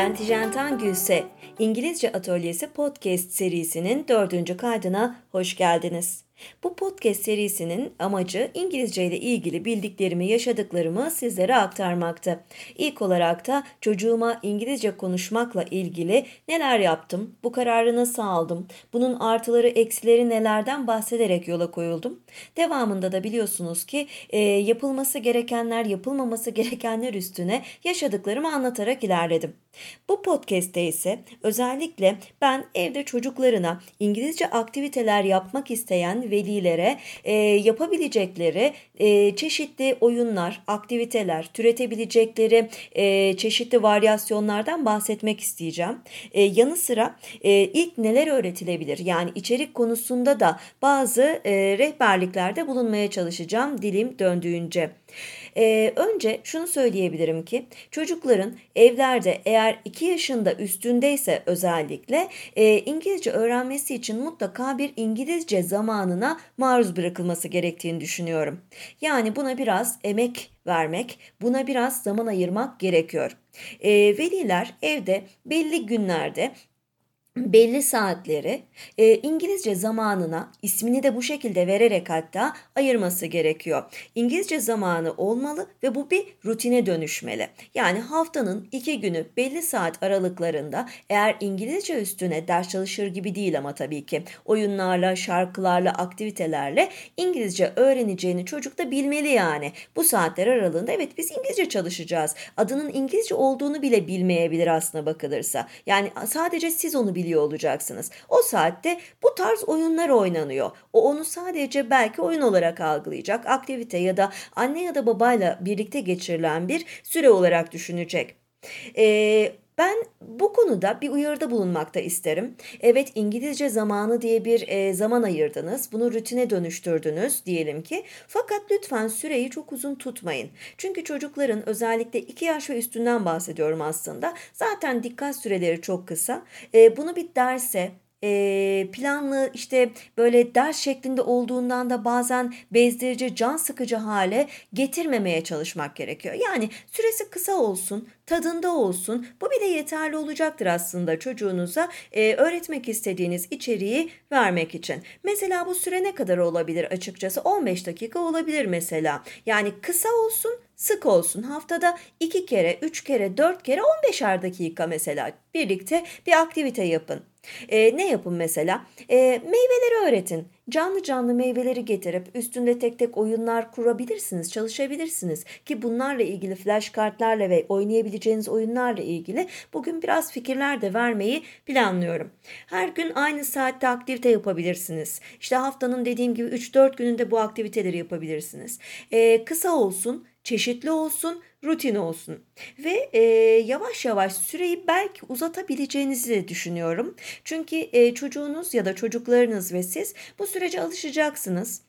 Merhabalar, ben Tijen Tangülse. İngilizce Atölyesi podcast serisinin dördüncü kaydına hoş geldiniz. Bu podcast serisinin amacı İngilizce ile ilgili bildiklerimi, yaşadıklarımı sizlere aktarmaktı. İlk olarak da çocuğuma İngilizce konuşmakla ilgili neler yaptım, bu kararı nasıl aldım, bunun artıları eksileri nelerden bahsederek yola koyuldum. Devamında da biliyorsunuz ki e, yapılması gerekenler, yapılmaması gerekenler üstüne yaşadıklarımı anlatarak ilerledim. Bu podcast'te ise özellikle ben evde çocuklarına İngilizce aktiviteler yapmak isteyen velilere e, yapabilecekleri e, çeşitli oyunlar, aktiviteler, türetebilecekleri e, çeşitli varyasyonlardan bahsetmek isteyeceğim. E, yanı sıra e, ilk neler öğretilebilir? Yani içerik konusunda da bazı e, rehberliklerde bulunmaya çalışacağım dilim döndüğünce. Ee, önce şunu söyleyebilirim ki çocukların evlerde eğer 2 yaşında üstündeyse özellikle e, İngilizce öğrenmesi için mutlaka bir İngilizce zamanına maruz bırakılması gerektiğini düşünüyorum. Yani buna biraz emek vermek, buna biraz zaman ayırmak gerekiyor. E, veliler evde belli günlerde belli saatleri e, İngilizce zamanına ismini de bu şekilde vererek hatta ayırması gerekiyor. İngilizce zamanı olmalı ve bu bir rutine dönüşmeli. Yani haftanın iki günü belli saat aralıklarında eğer İngilizce üstüne ders çalışır gibi değil ama tabii ki oyunlarla, şarkılarla, aktivitelerle İngilizce öğreneceğini çocuk da bilmeli yani. Bu saatler aralığında evet biz İngilizce çalışacağız. Adının İngilizce olduğunu bile bilmeyebilir aslına bakılırsa. Yani sadece siz onu biliyorsunuz biliyor olacaksınız. O saatte bu tarz oyunlar oynanıyor. O onu sadece belki oyun olarak algılayacak, aktivite ya da anne ya da babayla birlikte geçirilen bir süre olarak düşünecek. Ee, ben bu konuda bir uyarıda bulunmakta isterim. Evet İngilizce zamanı diye bir e, zaman ayırdınız. Bunu rutine dönüştürdünüz diyelim ki. Fakat lütfen süreyi çok uzun tutmayın. Çünkü çocukların özellikle 2 yaş ve üstünden bahsediyorum aslında. Zaten dikkat süreleri çok kısa. E, bunu bir derse e, planlı işte böyle ders şeklinde olduğundan da bazen bezdirici, can sıkıcı hale getirmemeye çalışmak gerekiyor. Yani süresi kısa olsun, tadında olsun. Bu bile yeterli olacaktır aslında çocuğunuza e, öğretmek istediğiniz içeriği vermek için. Mesela bu süre ne kadar olabilir açıkçası? 15 dakika olabilir mesela. Yani kısa olsun sık olsun. Haftada 2 kere, 3 kere, 4 kere 15'er dakika mesela birlikte bir aktivite yapın. E, ne yapın mesela? E, meyveleri öğretin. Canlı canlı meyveleri getirip üstünde tek tek oyunlar kurabilirsiniz, çalışabilirsiniz. Ki bunlarla ilgili flash kartlarla ve oynayabileceğiniz oyunlarla ilgili bugün biraz fikirler de vermeyi planlıyorum. Her gün aynı saatte aktivite yapabilirsiniz. İşte haftanın dediğim gibi 3-4 gününde bu aktiviteleri yapabilirsiniz. E, kısa olsun, çeşitli olsun, rutin olsun. Ve e, yavaş yavaş süreyi belki uzatabileceğinizi de düşünüyorum. Çünkü e, çocuğunuz ya da çocuklarınız ve siz bu sürece alışacaksınız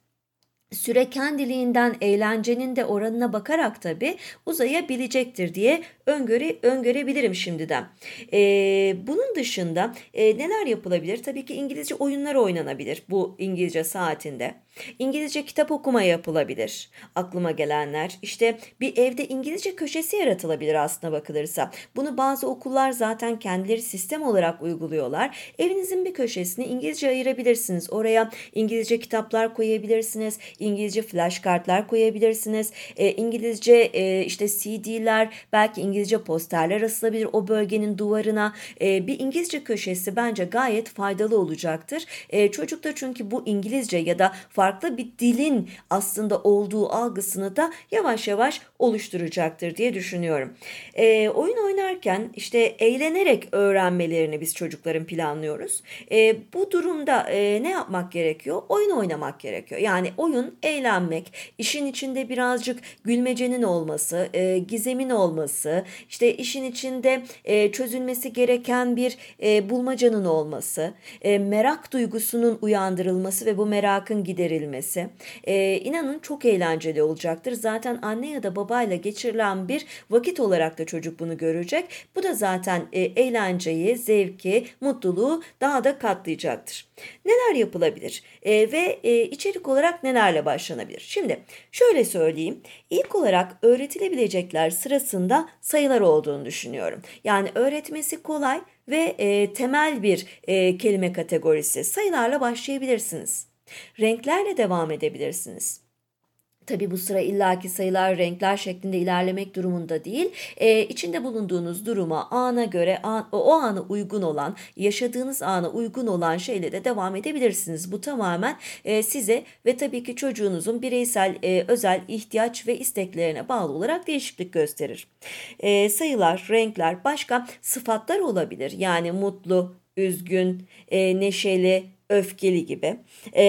süre kendiliğinden eğlencenin de oranına bakarak tabi uzayabilecektir diye öngöre, öngörebilirim şimdiden. Ee, bunun dışında e, neler yapılabilir? Tabii ki İngilizce oyunlar oynanabilir bu İngilizce saatinde. İngilizce kitap okuma yapılabilir. Aklıma gelenler işte bir evde İngilizce köşesi yaratılabilir aslına bakılırsa. Bunu bazı okullar zaten kendileri sistem olarak uyguluyorlar. Evinizin bir köşesini İngilizce ayırabilirsiniz. Oraya İngilizce kitaplar koyabilirsiniz. İngilizce flash kartlar koyabilirsiniz. E, İngilizce e, işte CD'ler belki İngilizce posterler asılabilir o bölgenin duvarına. E, bir İngilizce köşesi bence gayet faydalı olacaktır. E, çocuk da çünkü bu İngilizce ya da farklı bir dilin aslında olduğu algısını da yavaş yavaş oluşturacaktır diye düşünüyorum. E, oyun oynarken işte eğlenerek öğrenmelerini biz çocukların planlıyoruz. E, bu durumda e, ne yapmak gerekiyor? Oyun oynamak gerekiyor. Yani oyun eğlenmek, işin içinde birazcık gülmecenin olması, e, gizemin olması, işte işin içinde e, çözülmesi gereken bir e, bulmacanın olması, e, merak duygusunun uyandırılması ve bu merakın giderilmesi. E, inanın çok eğlenceli olacaktır. Zaten anne ya da babayla geçirilen bir vakit olarak da çocuk bunu görecek. Bu da zaten e, eğlenceyi, zevki, mutluluğu daha da katlayacaktır. Neler yapılabilir e, ve e, içerik olarak nelerle başlanabilir. Şimdi şöyle söyleyeyim. İlk olarak öğretilebilecekler sırasında sayılar olduğunu düşünüyorum. Yani öğretmesi kolay ve e, temel bir e, kelime kategorisi. Sayılarla başlayabilirsiniz. Renklerle devam edebilirsiniz. Tabi bu sıra illaki sayılar, renkler şeklinde ilerlemek durumunda değil. Ee, içinde bulunduğunuz duruma, ana göre, an, o ana uygun olan, yaşadığınız ana uygun olan şeyle de devam edebilirsiniz. Bu tamamen e, size ve tabii ki çocuğunuzun bireysel, e, özel ihtiyaç ve isteklerine bağlı olarak değişiklik gösterir. E, sayılar, renkler, başka sıfatlar olabilir. Yani mutlu, üzgün, e, neşeli, öfkeli gibi. E,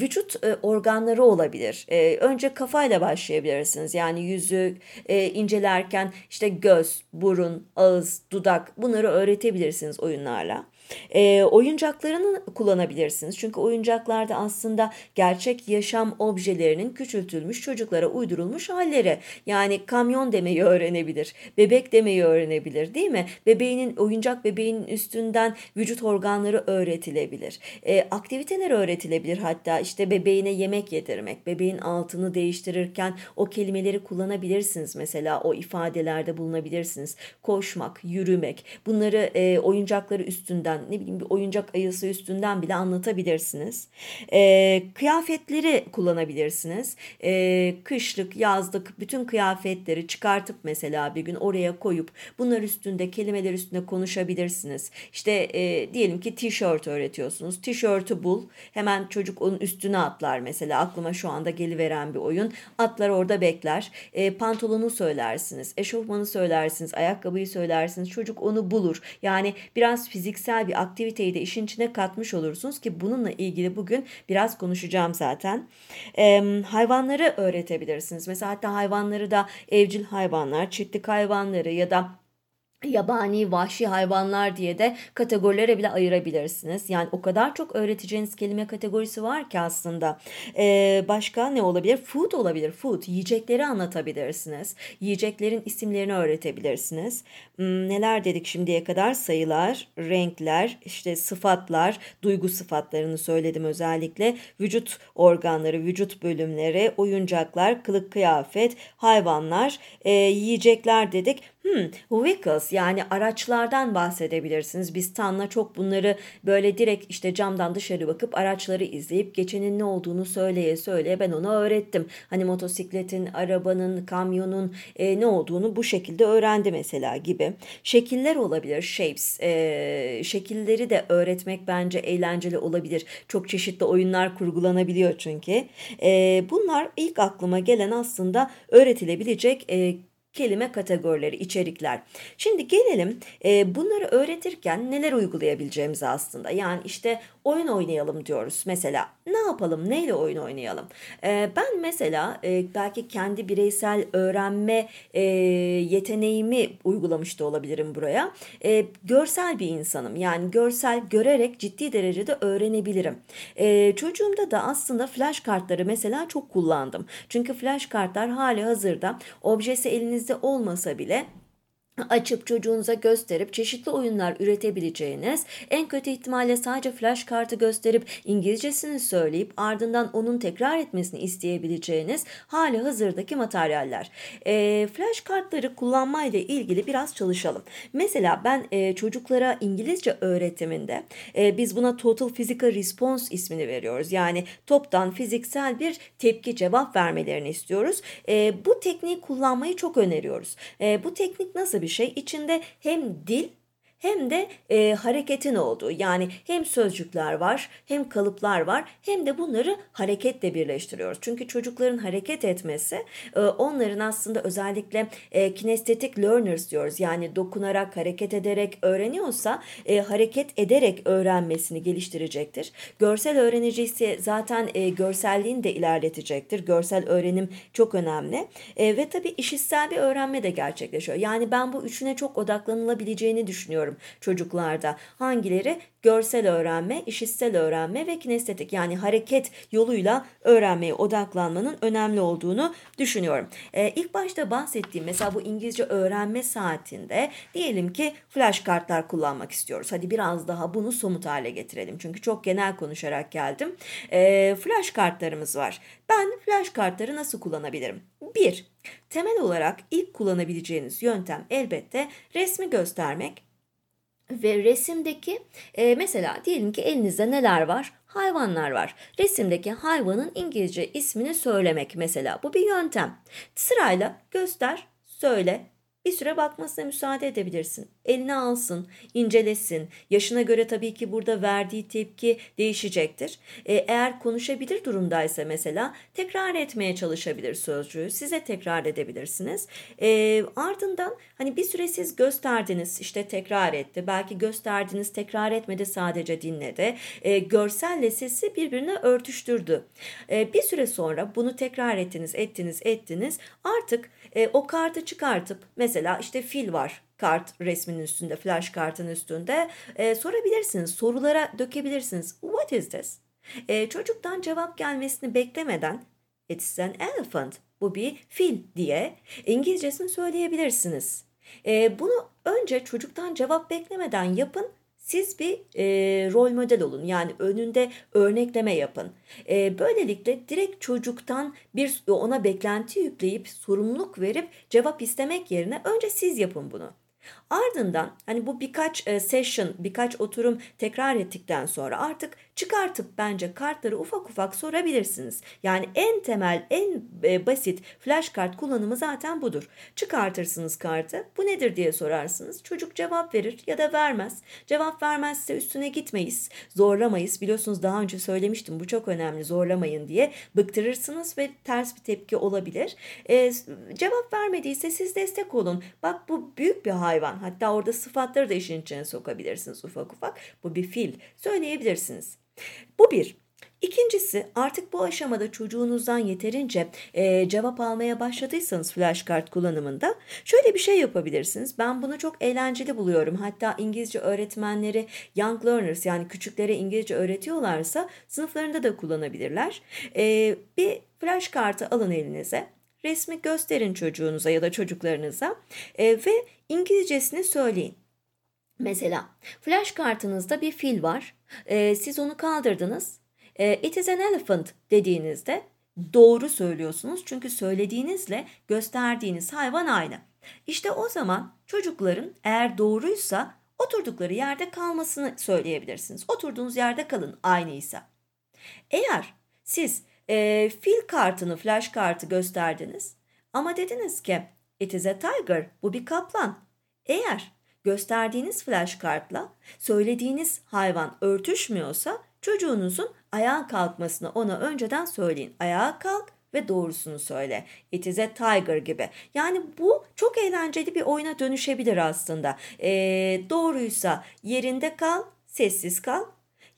vücut e, organları olabilir. E, önce kafayla başlayabilirsiniz. Yani yüzü e, incelerken işte göz, burun, ağız, dudak bunları öğretebilirsiniz oyunlarla. E, oyuncaklarını kullanabilirsiniz. Çünkü oyuncaklarda aslında gerçek yaşam objelerinin küçültülmüş çocuklara uydurulmuş halleri. Yani kamyon demeyi öğrenebilir, bebek demeyi öğrenebilir değil mi? Bebeğinin, oyuncak bebeğinin üstünden vücut organları öğretilebilir. E, aktiviteler öğretilebilir hatta işte bebeğine yemek yedirmek, bebeğin altını değiştirirken o kelimeleri kullanabilirsiniz mesela o ifadelerde bulunabilirsiniz. Koşmak, yürümek bunları e, oyuncakları üstünden ne bileyim bir oyuncak ayısı üstünden bile anlatabilirsiniz. E, kıyafetleri kullanabilirsiniz. E, kışlık, yazlık bütün kıyafetleri çıkartıp mesela bir gün oraya koyup bunlar üstünde kelimeler üstünde konuşabilirsiniz. İşte e, diyelim ki tişört öğretiyorsunuz. Tişörtü bul. Hemen çocuk onun üstüne atlar mesela. Aklıma şu anda geliveren bir oyun. Atlar orada bekler. E, pantolonu söylersiniz. Eşofmanı söylersiniz. Ayakkabıyı söylersiniz. Çocuk onu bulur. Yani biraz fiziksel bir aktiviteyi de işin içine katmış olursunuz ki bununla ilgili bugün biraz konuşacağım zaten. Ee, hayvanları öğretebilirsiniz. Mesela hatta hayvanları da evcil hayvanlar, çiftlik hayvanları ya da yabani, vahşi hayvanlar diye de kategorilere bile ayırabilirsiniz. Yani o kadar çok öğreteceğiniz kelime kategorisi var ki aslında. Ee, başka ne olabilir? Food olabilir. Food. Yiyecekleri anlatabilirsiniz. Yiyeceklerin isimlerini öğretebilirsiniz. Hmm, neler dedik şimdiye kadar? Sayılar, renkler, işte sıfatlar, duygu sıfatlarını söyledim özellikle. Vücut organları, vücut bölümleri, oyuncaklar, kılık kıyafet, hayvanlar, e, yiyecekler dedik. Hmm, vehicles yani araçlardan bahsedebilirsiniz. Biz Tan'la çok bunları böyle direkt işte camdan dışarı bakıp araçları izleyip geçenin ne olduğunu söyleye söyleye ben ona öğrettim. Hani motosikletin, arabanın, kamyonun e, ne olduğunu bu şekilde öğrendi mesela gibi. Şekiller olabilir, shapes. E, şekilleri de öğretmek bence eğlenceli olabilir. Çok çeşitli oyunlar kurgulanabiliyor çünkü. E, bunlar ilk aklıma gelen aslında öğretilebilecek e, kelime kategorileri, içerikler. Şimdi gelelim e, bunları öğretirken neler uygulayabileceğimize aslında. Yani işte oyun oynayalım diyoruz mesela. Ne yapalım, neyle oyun oynayalım? E, ben mesela e, belki kendi bireysel öğrenme e, yeteneğimi uygulamış da olabilirim buraya. E, görsel bir insanım. Yani görsel görerek ciddi derecede öğrenebilirim. E, çocuğumda da aslında flash kartları mesela çok kullandım. Çünkü flash kartlar hali hazırda objesi elinizde olmasa bile açıp çocuğunuza gösterip çeşitli oyunlar üretebileceğiniz, en kötü ihtimalle sadece flash kartı gösterip İngilizcesini söyleyip ardından onun tekrar etmesini isteyebileceğiniz hali hazırdaki materyaller. E, flash kartları kullanmayla ilgili biraz çalışalım. Mesela ben e, çocuklara İngilizce öğretiminde e, biz buna Total Physical Response ismini veriyoruz. Yani toptan fiziksel bir tepki cevap vermelerini istiyoruz. E, bu tekniği kullanmayı çok öneriyoruz. E, bu teknik nasıl bir şey. İçinde hem dil hem de e, hareketin olduğu yani hem sözcükler var hem kalıplar var hem de bunları hareketle birleştiriyoruz. Çünkü çocukların hareket etmesi e, onların aslında özellikle e, kinestetik learners diyoruz yani dokunarak hareket ederek öğreniyorsa e, hareket ederek öğrenmesini geliştirecektir. Görsel öğrenici ise zaten e, görselliğini de ilerletecektir. Görsel öğrenim çok önemli e, ve tabii işitsel bir öğrenme de gerçekleşiyor. Yani ben bu üçüne çok odaklanılabileceğini düşünüyorum düşünüyorum çocuklarda. Hangileri? Görsel öğrenme, işitsel öğrenme ve kinestetik yani hareket yoluyla öğrenmeye odaklanmanın önemli olduğunu düşünüyorum. Ee, ilk başta bahsettiğim mesela bu İngilizce öğrenme saatinde diyelim ki flash kartlar kullanmak istiyoruz. Hadi biraz daha bunu somut hale getirelim. Çünkü çok genel konuşarak geldim. Ee, flash kartlarımız var. Ben flash kartları nasıl kullanabilirim? Bir, temel olarak ilk kullanabileceğiniz yöntem elbette resmi göstermek ve resimdeki e, mesela diyelim ki elinizde neler var? Hayvanlar var. Resimdeki hayvanın İngilizce ismini söylemek mesela. Bu bir yöntem. Sırayla göster, söyle, bir süre bakmasına müsaade edebilirsin. Eline alsın, incelesin. Yaşına göre tabii ki burada verdiği tepki değişecektir. Ee, eğer konuşabilir durumdaysa mesela tekrar etmeye çalışabilir sözcüğü. Size tekrar edebilirsiniz. Ee, ardından hani bir süre siz gösterdiniz işte tekrar etti. Belki gösterdiniz tekrar etmedi sadece dinledi. Ee, görselle sesi birbirine örtüştürdü. Ee, bir süre sonra bunu tekrar ettiniz, ettiniz, ettiniz. Artık e, o kartı çıkartıp mesela işte fil var kart resminin üstünde, flash kartın üstünde e, sorabilirsiniz, sorulara dökebilirsiniz. What is this? E, çocuktan cevap gelmesini beklemeden It's an elephant. Bu bir fil diye İngilizcesini söyleyebilirsiniz. E, bunu önce çocuktan cevap beklemeden yapın siz bir e, rol model olun. Yani önünde örnekleme yapın. E, böylelikle direkt çocuktan bir ona beklenti yükleyip sorumluluk verip cevap istemek yerine önce siz yapın bunu. Ardından hani bu birkaç e, session, birkaç oturum tekrar ettikten sonra artık çıkartıp bence kartları ufak ufak sorabilirsiniz. Yani en temel, en e, basit flash kart kullanımı zaten budur. Çıkartırsınız kartı. Bu nedir diye sorarsınız. Çocuk cevap verir ya da vermez. Cevap vermezse üstüne gitmeyiz. Zorlamayız. Biliyorsunuz daha önce söylemiştim bu çok önemli zorlamayın diye. Bıktırırsınız ve ters bir tepki olabilir. E, cevap vermediyse siz destek olun. Bak bu büyük bir hayvan. Hatta orada sıfatları da işin içine sokabilirsiniz ufak ufak. Bu bir fil. Söyleyebilirsiniz. Bu bir. İkincisi artık bu aşamada çocuğunuzdan yeterince e, cevap almaya başladıysanız flashcard kullanımında şöyle bir şey yapabilirsiniz. Ben bunu çok eğlenceli buluyorum. Hatta İngilizce öğretmenleri young learners yani küçüklere İngilizce öğretiyorlarsa sınıflarında da kullanabilirler. E, bir flashkartı alın elinize resmi gösterin çocuğunuza ya da çocuklarınıza e, ve İngilizcesini söyleyin. Mesela flash kartınızda bir fil var. E, siz onu kaldırdınız. E, It is an elephant dediğinizde doğru söylüyorsunuz. Çünkü söylediğinizle gösterdiğiniz hayvan aynı. İşte o zaman çocukların eğer doğruysa oturdukları yerde kalmasını söyleyebilirsiniz. Oturduğunuz yerde kalın aynıysa. Eğer siz e, fil kartını, flash kartı gösterdiniz ama dediniz ki it is a tiger, bu bir kaplan. Eğer gösterdiğiniz flash kartla söylediğiniz hayvan örtüşmüyorsa çocuğunuzun ayağa kalkmasını ona önceden söyleyin. Ayağa kalk ve doğrusunu söyle. It is a tiger gibi. Yani bu çok eğlenceli bir oyuna dönüşebilir aslında. E, doğruysa yerinde kal, sessiz kal.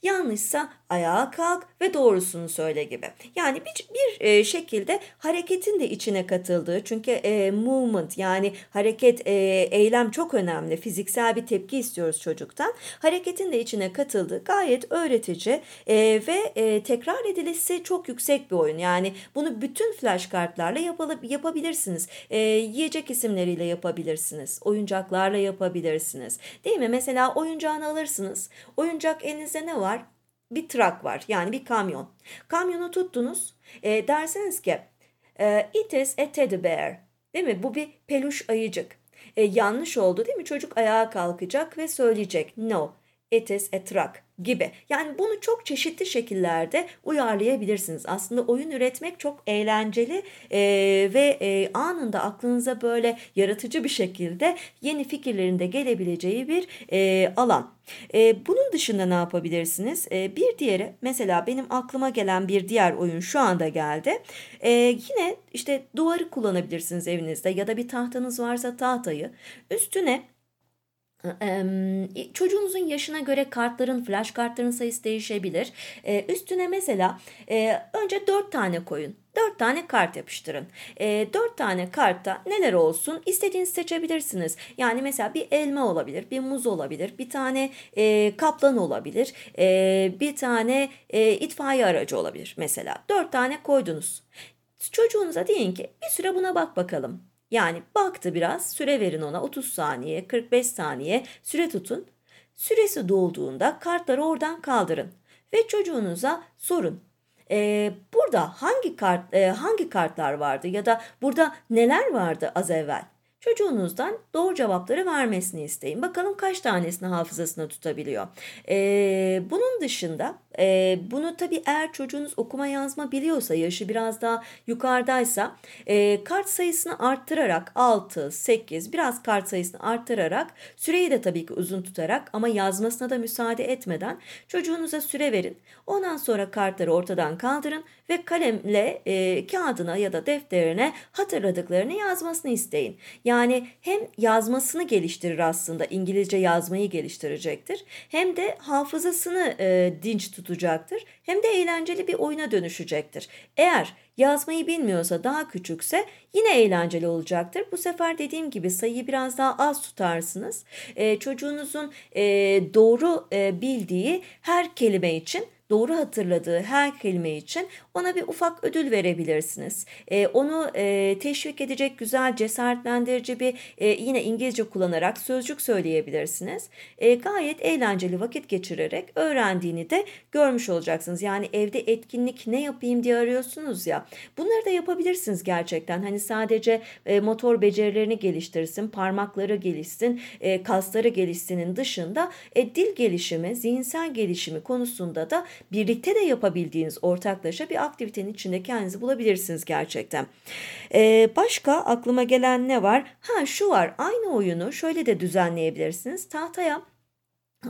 Yanlışsa ayağa kalk ve doğrusunu söyle gibi. Yani bir, bir e, şekilde hareketin de içine katıldığı çünkü e, movement yani hareket e, eylem çok önemli. Fiziksel bir tepki istiyoruz çocuktan. Hareketin de içine katıldığı gayet öğretici e, ve e, tekrar edilisi çok yüksek bir oyun. Yani bunu bütün flash kartlarla yapabilirsiniz. E, yiyecek isimleriyle yapabilirsiniz. Oyuncaklarla yapabilirsiniz. Değil mi? Mesela oyuncağını alırsınız. Oyuncak elinizde ne var? Bir trak var yani bir kamyon. Kamyonu tuttunuz e, dersiniz ki e, it is a teddy bear değil mi? Bu bir peluş ayıcık. E, yanlış oldu değil mi? Çocuk ayağa kalkacak ve söyleyecek no it is a truck gibi. Yani bunu çok çeşitli şekillerde uyarlayabilirsiniz. Aslında oyun üretmek çok eğlenceli e, ve e, anında aklınıza böyle yaratıcı bir şekilde yeni fikirlerin de gelebileceği bir e, alan. E, bunun dışında ne yapabilirsiniz? E, bir diğeri mesela benim aklıma gelen bir diğer oyun şu anda geldi. E, yine işte duvarı kullanabilirsiniz evinizde ya da bir tahtanız varsa tahtayı. Üstüne çocuğunuzun yaşına göre kartların, flash kartların sayısı değişebilir. Üstüne mesela önce dört tane koyun. Dört tane kart yapıştırın. E, dört tane kartta neler olsun istediğinizi seçebilirsiniz. Yani mesela bir elma olabilir, bir muz olabilir, bir tane e, kaplan olabilir, e, bir tane e, itfaiye aracı olabilir mesela. Dört tane koydunuz. Çocuğunuza deyin ki bir süre buna bak bakalım. Yani baktı biraz süre verin ona 30 saniye 45 saniye süre tutun. Süresi dolduğunda kartları oradan kaldırın ve çocuğunuza sorun. Ee, burada hangi kart e, hangi kartlar vardı ya da burada neler vardı az evvel? Çocuğunuzdan doğru cevapları vermesini isteyin. Bakalım kaç tanesini hafızasına tutabiliyor. Ee, bunun dışında e, bunu tabii eğer çocuğunuz okuma yazma biliyorsa, yaşı biraz daha yukarıdaysa e, kart sayısını arttırarak 6, 8 biraz kart sayısını arttırarak süreyi de tabii ki uzun tutarak ama yazmasına da müsaade etmeden çocuğunuza süre verin. Ondan sonra kartları ortadan kaldırın ve kalemle e, kağıdına ya da defterine hatırladıklarını yazmasını isteyin. Yani hem yazmasını geliştirir aslında İngilizce yazmayı geliştirecektir hem de hafızasını e, dinç tutacaktır hem de eğlenceli bir oyuna dönüşecektir. Eğer yazmayı bilmiyorsa daha küçükse yine eğlenceli olacaktır. Bu sefer dediğim gibi sayıyı biraz daha az tutarsınız. E, çocuğunuzun e, doğru e, bildiği her kelime için doğru hatırladığı her kelime için ona bir ufak ödül verebilirsiniz. E, onu e, teşvik edecek güzel cesaretlendirici bir e, yine İngilizce kullanarak sözcük söyleyebilirsiniz. E, gayet eğlenceli vakit geçirerek öğrendiğini de görmüş olacaksınız. Yani evde etkinlik ne yapayım diye arıyorsunuz ya. Bunları da yapabilirsiniz gerçekten. Hani sadece e, motor becerilerini geliştirsin, parmakları gelişsin, e, kasları gelişsinin dışında e, dil gelişimi, zihinsel gelişimi konusunda da birlikte de yapabildiğiniz ortaklaşa bir aktivitenin içinde kendinizi bulabilirsiniz gerçekten. Ee, başka aklıma gelen ne var? Ha şu var aynı oyunu şöyle de düzenleyebilirsiniz. Tahtaya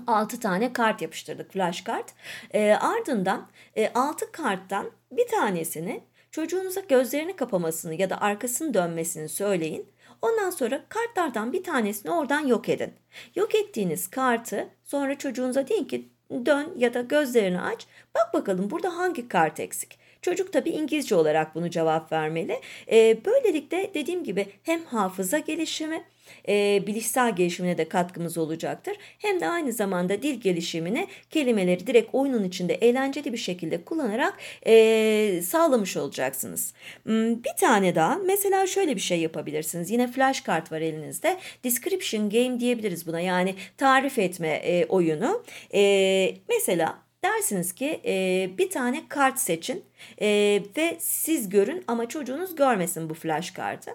6 tane kart yapıştırdık flash kart. E, ardından e, 6 karttan bir tanesini çocuğunuza gözlerini kapamasını ya da arkasını dönmesini söyleyin. Ondan sonra kartlardan bir tanesini oradan yok edin. Yok ettiğiniz kartı sonra çocuğunuza deyin ki dön ya da gözlerini aç. Bak bakalım burada hangi kart eksik. Çocuk tabi İngilizce olarak bunu cevap vermeli. E, böylelikle dediğim gibi hem hafıza gelişimi e, bilişsel gelişimine de katkımız olacaktır. Hem de aynı zamanda dil gelişimini kelimeleri direkt oyunun içinde eğlenceli bir şekilde kullanarak e, sağlamış olacaksınız. Hmm, bir tane daha mesela şöyle bir şey yapabilirsiniz. Yine flash kart var elinizde. Description game diyebiliriz buna yani tarif etme e, oyunu. E, mesela Dersiniz ki e, bir tane kart seçin e, ve siz görün ama çocuğunuz görmesin bu flash kartı.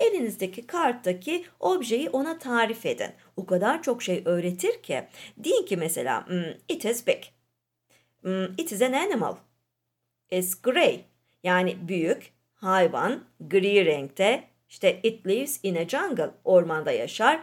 Elinizdeki karttaki objeyi ona tarif edin. O kadar çok şey öğretir ki. Deyin ki mesela hmm, it is big. Hmm, it is an animal. It's grey. Yani büyük, hayvan, gri renkte. İşte it lives in a jungle. Ormanda yaşar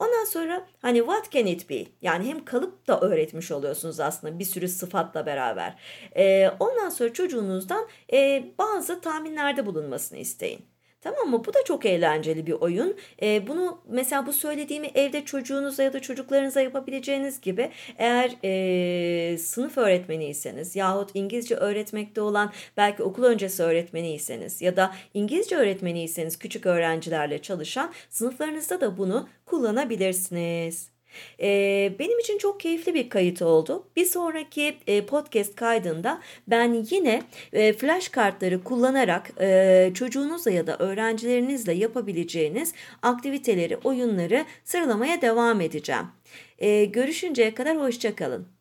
Ondan sonra hani what can it be? Yani hem kalıp da öğretmiş oluyorsunuz aslında bir sürü sıfatla beraber. Ee, ondan sonra çocuğunuzdan e, bazı tahminlerde bulunmasını isteyin. Tamam mı? Bu da çok eğlenceli bir oyun. E, bunu mesela bu söylediğimi evde çocuğunuza ya da çocuklarınıza yapabileceğiniz gibi eğer e, sınıf öğretmeniyseniz yahut İngilizce öğretmekte olan belki okul öncesi öğretmeniyseniz ya da İngilizce öğretmeniyseniz küçük öğrencilerle çalışan sınıflarınızda da bunu kullanabilirsiniz. Ee, benim için çok keyifli bir kayıt oldu. Bir sonraki e, podcast kaydında ben yine e, flash kartları kullanarak e, çocuğunuzla ya da öğrencilerinizle yapabileceğiniz aktiviteleri, oyunları sıralamaya devam edeceğim. E, görüşünceye kadar hoşçakalın.